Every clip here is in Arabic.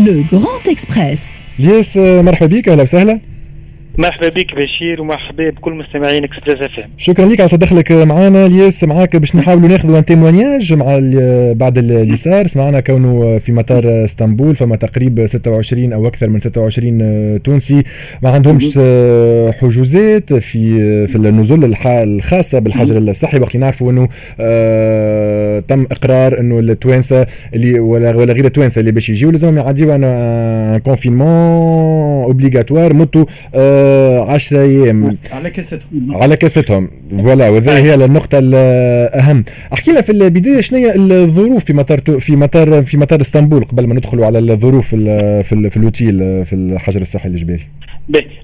Le Grand Express. ليس مرحبا بك اهلا وسهلا مرحبا بك بشير ومرحبا بكل مستمعين اكسبريس إف إم. شكرا لك على تدخلك معنا الياس معاك باش نحاولوا ناخذوا un témoignage مع ال- بعد اللي صار سمعنا كونه في مطار إسطنبول فما تقريب 26 أو أكثر من 26 تونسي ما عندهمش حجوزات في في النزول الخاصة بالحجر الصحي. وقت اللي نعرفوا إنه آه، تم إقرار إنه التوانسة اللي ولا ولا غير التوانسة اللي باش يجيو لازمهم يعديوا un confinement obligatoire مدته 10 أيام. على كاستهم على كاستهم voilà وهذه هي النقطة الأهم. احكي لنا في البداية شنو هي الظروف في مطار في مطار في مطار إسطنبول قبل ما ندخلوا على الظروف في ال- في, ال- في الأوتيل في الحجر الصحي الإجباري باهي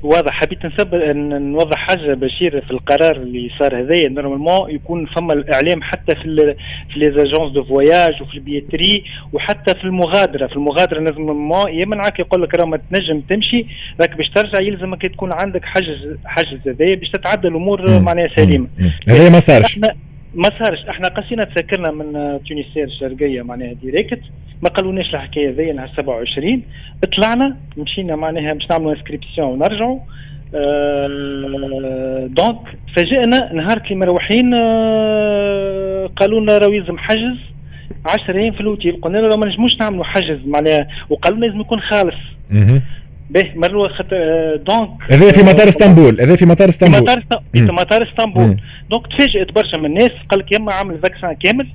واضح. حبيت نسب نوضح حاجة بشير في القرار اللي صار هذايا. normalement يكون فما الإعلام حتى في ال في les agences de voyage وفي ال billetterie وحتى في المغادرة. في المغادرة normalement يا منعك يقول لك راه ما تنجم تمشي راك باش ترجع يلزمك تكون عندك حجز حجز هذايا باش تتعدى الأمور. معناها سليمة. مم. هذا ما صارش. ما صارش. إحنا قصينا تذكرنا من Tunisair الشرقيه معناها direct ما قالوناش الحكاية ذي نهار 27 طلعنا مشينا معناها باش نعملوا inscription ونرجعوا. آه donc فاجئنا نهار اللي مروحين آه قالوا لنا راه يلزم حجز. 10 أيام في الأوتيل. قلنا له ما نجموش نعملوا حجز معناها. وقالوا لازم يكون خالص. باهي مروا خاطر آه، donc هذا في مطار اسطنبول هذا في مطار في اسطنبول مطار في. مطار. اسطنبول donc تفاجئت برشا من الناس قال لك يما عامل vaccin كامل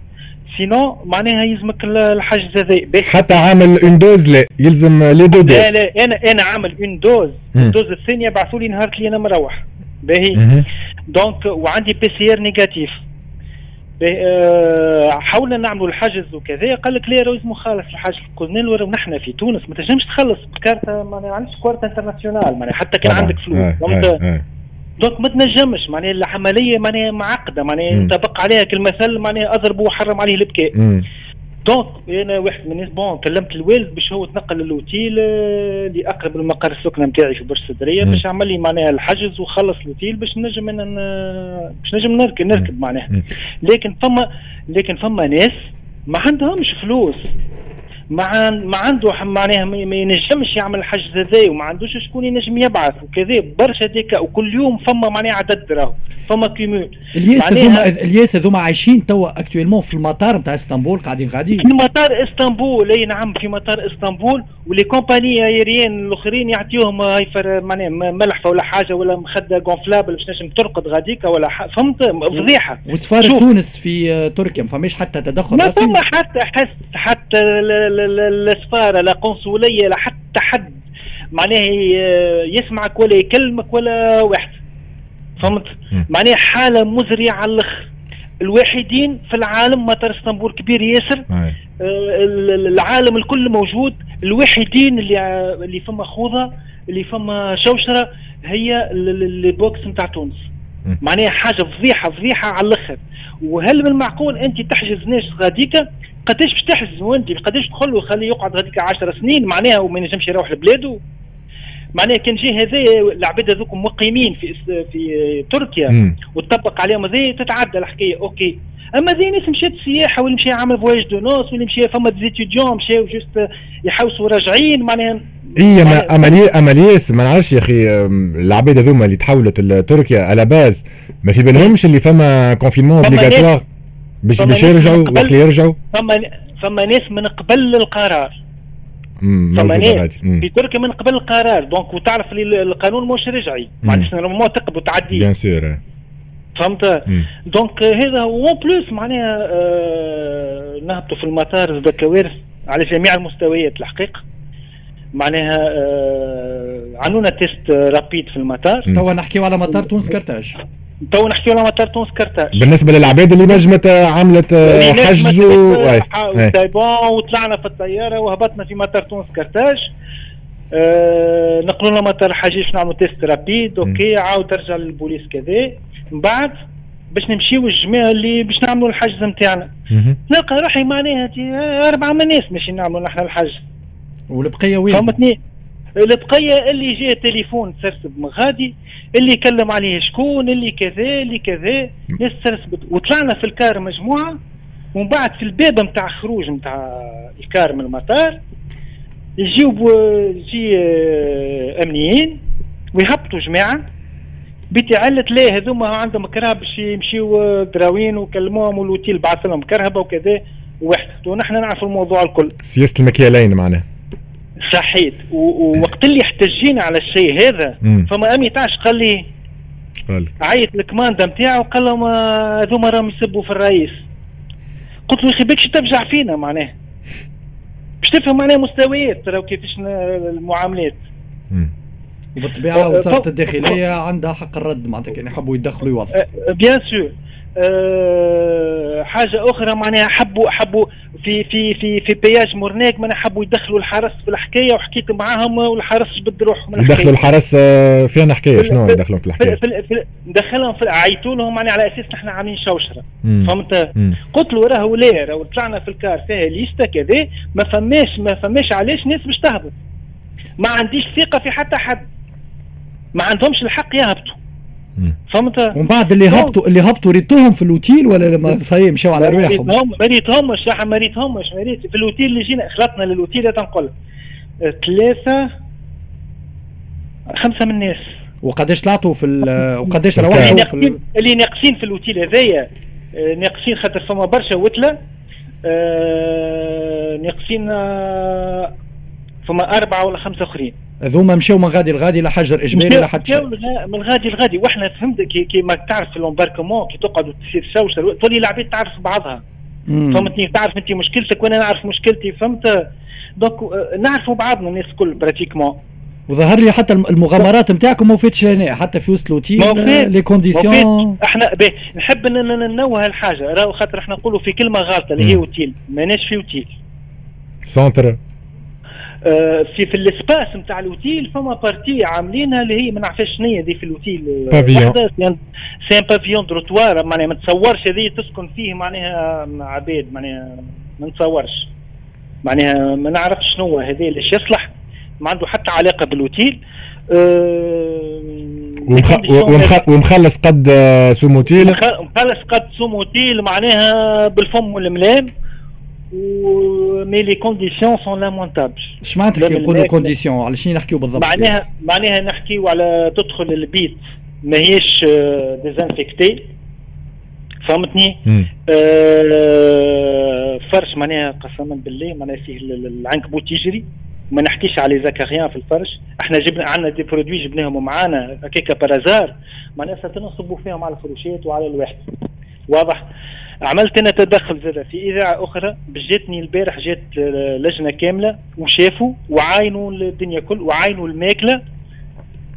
sinon معناها يلزمك ال- الحجز هذا. حتى عامل une dose لا يلزم les deux doses لا أنا أنا عامل une dose. ال dose الثانية بعثوا لي نهار اللي أنا مروح باهي. donc وعندي PCR négatif حاولنا نعملوا الحجز وكذا قال لك لا راه لازم خالص الحجز قلنا له راه نحن في تونس ما تنجمش تخلص بكارت ما عندكش carte internationale معناها حتى كان طبعاً. عندك فلوس آه،؟ آه، آه. donc ما تنجمش معناها العملية معناها معقدة معناها. ينطبق عليها كالمثل معناها اضربه وحرم عليه البكاء. donc أنا واحد من الناس bon كلمت الوالد باش هو تنقل للاوتيل آه، اللي اقرب لمقر السكنه نتاعي في برج السدريه مم. باش عمل لي معناها الحجز وخلص الاوتيل باش نجم أنا باش نجم نركب نركب معناها. لكن فما لكن فما ناس ما عندهمش فلوس ما عن- ما عنده معناها ما ينجمش يعمل الحجز هذا وما عندوش شكون ينجم يبعث وكذا برشا ديكا. وكل يوم فما معناها عدد راهو فما كيمول الياس هذوما الياس هذوما عايشين توا actuellement في المطار نتاع إسطنبول قاعدين في قاعدين مطار إسطنبول أي نعم في مطار إسطنبول. و les compagnies aériennes الأخرين يعطيوهم فر- معناها م- ملح ولا حاجة ولا مخدة gonflable باش تنجم ترقد غاديكا ولا. فهمت؟ فضيحة. وسفارة. تونس في آه، تركيا ما فماش حتى تدخل ما فما حتى حتى السفاره لا قنصلية لا حتى حد. معناها ي- يسمعك ولا يكلمك ولا واحد. فهمت؟ مم. معناها حالة مزرية على الأخر. الوحيدين في العالم مطار إسطنبول كبير ياسر آه. ال- ال- العالم الكل موجود. الوحيدين اللي اللي فما خوضه اللي فما شوشرة هي ال- ال- ال box نتاع تونس. معناها حاجة فضيحة فضيحة على الأخر. وهل من المعقول أنت تحجز ناس غاديكا؟ قداش باش تحجز وانت قداش تدخل وخليه يقعد غاديكا 10 سنين؟ معناها وما ينجمش يروح لبلاده. معناها كان جي هذا العباد هذوك مقيمين في في تركيا. مم. وتطبق عليهم هذه تتعدى الحكاية. okay. أما زي ناس مشات سياحه واللي مشى يعمل voyage de noces واللي مشى فما des étudiants مشاو juste يحوسوا راجعين معناها إي ما امالي اماليس ما نعرفش يا أخي العباد هذوما اللي تحولت لتركيا على باز ما في بالهمش اللي فما confinement obligatoire باش باش يرجعوا وقت اللي يرجعوا؟ فما فما ناس من قبل القرار. فما ناس. في تركيا من قبل القرار. donc وتعرف اللي القانون مش رجعي. معناتها normalement تقب وتعدي. bien sûr فهمت. donc هذا en plus معناها آه نهبطوا في المطار زاد كوارث على جميع المستويات الحقيقة. معناها آه عملونا test rapide في المطار. توا نحكيو على مطار تونس كرتاج. تو نحكيو على مطار تونس كرتاج بالنسبة للعباد اللي نجمت آه، عملت آه، حجز و- ouais. c'est bon وطلعنا في الطيارة وهبطنا في مطار تونس كرتاج آه نقلوا لنا مطار حجيج نعملوا test rapide OK عاود ترجع للبوليس كذا. من بعد باش نمشيو الجماعه اللي باش نعملوا الحجز نتاعنا. نلقى روحي معناها أربعة من الناس ماشي نعملوا نحن الحجز. والبقية وين؟ فهمتني؟ البقية اللي جاء تليفون تسرسب من غادي اللي يكلم عليه شكون اللي كذا اللي كذا ناس وطلعنا في الكار مجموعة ومن بعد في الباب نتاع خروج نتاع الكار من المطار يجيو يجي آه، أمنيين ويهبطوا جماعة. بتعلة لا هذوما عندهم كرهب باش يمشيو دراوين وكلموهم والوتيل بعث لهم كرهبة وكذا ونحن نعرف الموضوع الكل. سياسة المكيالين معناها. صحيت. ووقت اللي احتجينا على الشيء هذا فما أمي تاعش قال لي قال. عيط الكماندا نتاعو قال لهم هذوما راهم يسبوا في الرئيس. قلت له يا أخي بكش ترجع فينا معناه. باش تفهم معناها مستويات ترى كيفاش المعاملات. وبالطبيعة وزارة الداخلية عندها حق الرد معناتها كان يحبوا يدخلوا يوظفوا. بيان سور أه حاجة أخرى معناها حبوا حبوا في في في في بياج مورناك معناها حبوا يدخلوا الحرس في الحكاية وحكيت معاهم والحرس جبد روحهم يدخلوا الحرس آه، فينا حكايه شنو يدخلوا في الحكاية؟ في في دخلهم في عيطوا لهم معناها على أساس نحن عاملين شوشرة. فهمت؟ قلت له راهو لا راهو طلعنا في الكار فيها ليستا كذا ما فماش ما فماش علاش ناس باش تهبط. ما عنديش ثقة في حتى حد. ما عندهمش الحق يهبطوا. فهمت؟ ومن بعد اللي هبطوا اللي هبطوا ريتوهم في الاوتيل ولا لما صحيح مشاو على رواحهم؟ ما ريتهمش صح ما ريتهمش في الاوتيل اللي جينا خلطنا للاوتيل تنقل ثلاثة خمسة من الناس. وقداش طلعتوا في وقداش روحوا في ال... اللي ناقصين في الاوتيل هذايا آه، ناقصين خاطر فما برشا وتلة آه، ناقصين آه، فما أربعة ولا خمسة أخرين. هذوما مشاو من غادي لغادي لا حجر إجباري لا حتى شيء من غادي لغادي. وإحنا فهمت كي, كي ما تعرف في ال embarquement كي تقعد تصير شوشه تولي العباد تعرف بعضها. فهمتني تعرف انت مشكلتك وأنا نعرف مشكلتي. فهمت؟ donc آه، نعرفوا بعضنا الناس الكل pratiquement وظهر لي حتى المغامرات نتاعكم ما فاتش لنا حتى في وسط l'hôtel les conditions إحنا نحب ننوه الحاجة راهو خاطر إحنا نقولوا في كلمة غلطة اللي هي اوتيل ماناش في اوتيل سونتر في في الإسباس نتاع الاوتيل فما بارتي عاملينها اللي هي ما نعرفش شنو هي في الاوتيل بافيون سي ان بافيون دروتوار معناها ما تصورش هذه تسكن فيه معناها عباد معناها ما نتصورش. معناها ما نعرفش شنو هذا اللي يصلح ما عنده حتى علاقة بالاوتيل أه ومخلص قد سوموتيل مخلص قد سوموتيل معناها بالفم والملام. mais les conditions sont lamentables اش معناتها كي نقولوا conditions على شنو نحكيو بالضبط؟ معناها معناها نحكيو على تدخل البيت. ماهيش désinfectée آه، فهمتني؟ آه فرش معناها قسما بالله معناها فيه العنكبوت يجري. ما نحكيش على les acariens في الفرش. إحنا جبنا عندنا des produits جبناهم معانا هكاك par hasard معناها نصبوا فيهم على الفروشات وعلى الواحد. واضح؟ عملت أنا تدخل زاد في إذاعة أخرى جاتني البارح جات لجنة كاملة وشافوا وعاينوا الدنيا كل وعاينوا الماكلة.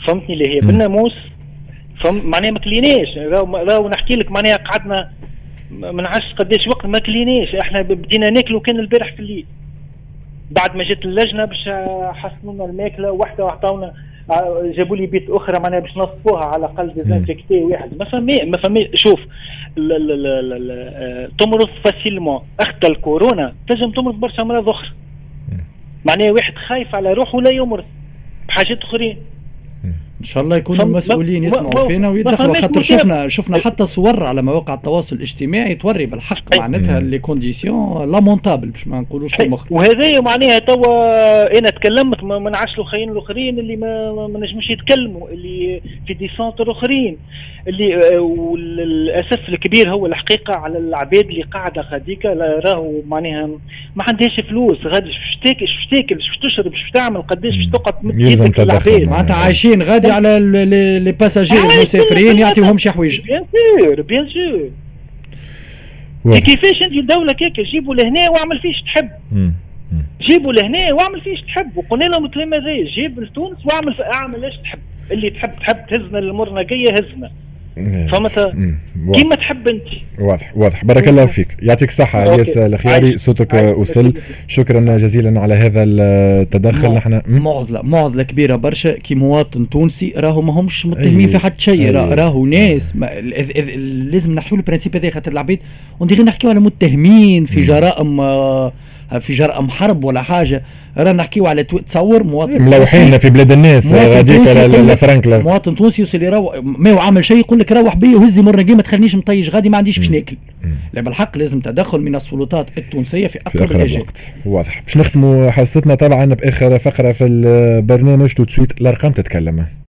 فهمتني اللي هي بالناموس. فهم معناها ما كليناش. راهو نحكي لك معناها قعدنا ما نعرفش قداش وقت ما كليناش. إحنا بدينا ناكلوا كان البارح في الليل. بعد ما جت اللجنة باش حسنوا لنا الماكلة واحدة وعطاونا جابوا لي بيت أخرى معناها باش نصفوها على الأقل désinfectée واحد. ما فهمي ما فهمي شوف تمرض facilement أخت الكورونا تنجم تمرض برشا أمراض أخرى. معناها واحد خايف على روحه ولا يمرض. بحاجات أخرين. إن شاء الله يكونوا المسؤولين يسمعوا فينا ويدخلوا خاطر شفنا شفنا حتى صور على مواقع التواصل الاجتماعي توري بالحق معناتها les conditions lamentables باش ما نقولوش مخ وهذايا معناها توا أنا تكلمت ما نعرفش الاخرين الأخرين اللي ما, ما نجموش يتكلموا اللي في des centres اخرين اللي والاسف الكبير هو الحقيقة على العباد اللي قاعدة غاديكا راهو معناها ما عندهاش فلوس غادي باش تاكل باش تشرب باش تعمل قداش باش تقعد تمد العباد. معناتها عايشين غادي على les passagers المسافرين يعطيوهم شي حوايج bien sûr bien sûr كيفاش انت الدولة كيك جيبوا لهنا واعمل فيش تحب جيبوا لهنا واعمل فيش تحب وقلنا لهم الكلام هذا جيب لتونس واعمل اعمل إيش تحب اللي تحب تحب تهزنا المرنقيه هزنا فهمت كيما تحب أنت. واضح واضح. بارك الله فيك. يعطيك الصحة الياس الخياري صوتك وصل. شكرا جزيلا على هذا التدخل. نحن معضلة معضلة كبيرة. برشا كي مواطن تونسي راهو ما همش متهمين في حد شيء. راهو ناس ما لازم نحيو البرانسيب هذا خاطر العباد غير نحكيو على متهمين في جرائم في جرأة حرب ولا حاجة رانا نحكيو على تصور مواطن ملوحين في بلاد الناس غاديك فرانكلا مواطن تونسي يوصل يروح ما هو عامل شيء يقول لك روح بيا وهزي مرة ما تخلينيش مطيش غادي ما عنديش باش ناكل. لا بالحق لازم تدخل من السلطات التونسية في أقرب الاجال واضح. باش نختموا حصتنا طبعا بآخر فقرة في البرنامج tout de suite الأرقام تتكلم.